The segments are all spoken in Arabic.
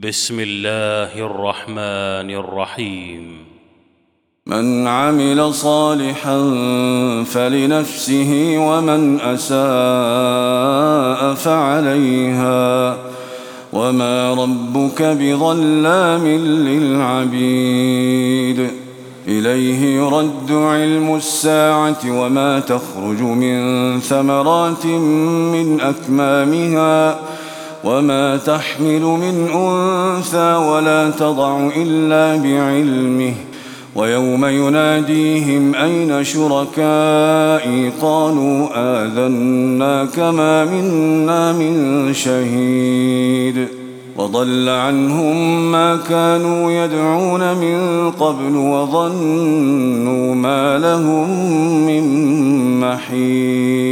بسم الله الرحمن الرحيم. من عمل صالحا فلنفسه ومن أساء فعليها. وما ربك بظلام للعبيد. إليه يرد علم الساعة وما تخرج من ثمرات من أكمامها. وما تحمل من انثى ولا تضع الا بعلمه ويوم يناديهم اين شركائي؟ قالوا اذناك ما منا من شهيد وضل عنهم ما كانوا يدعون من قبل وظنوا ما لهم من محيص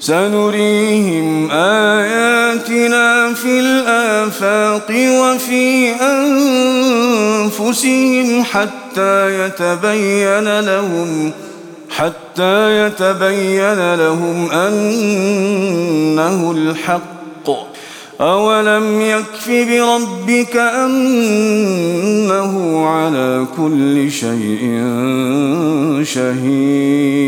سنريهم آياتنا في الآفاق وفي أنفسهم حتى يتبين لهم حتى يتبين لهم أنه الحق. أولم يكف بربك أنه على كل شيء شهيد؟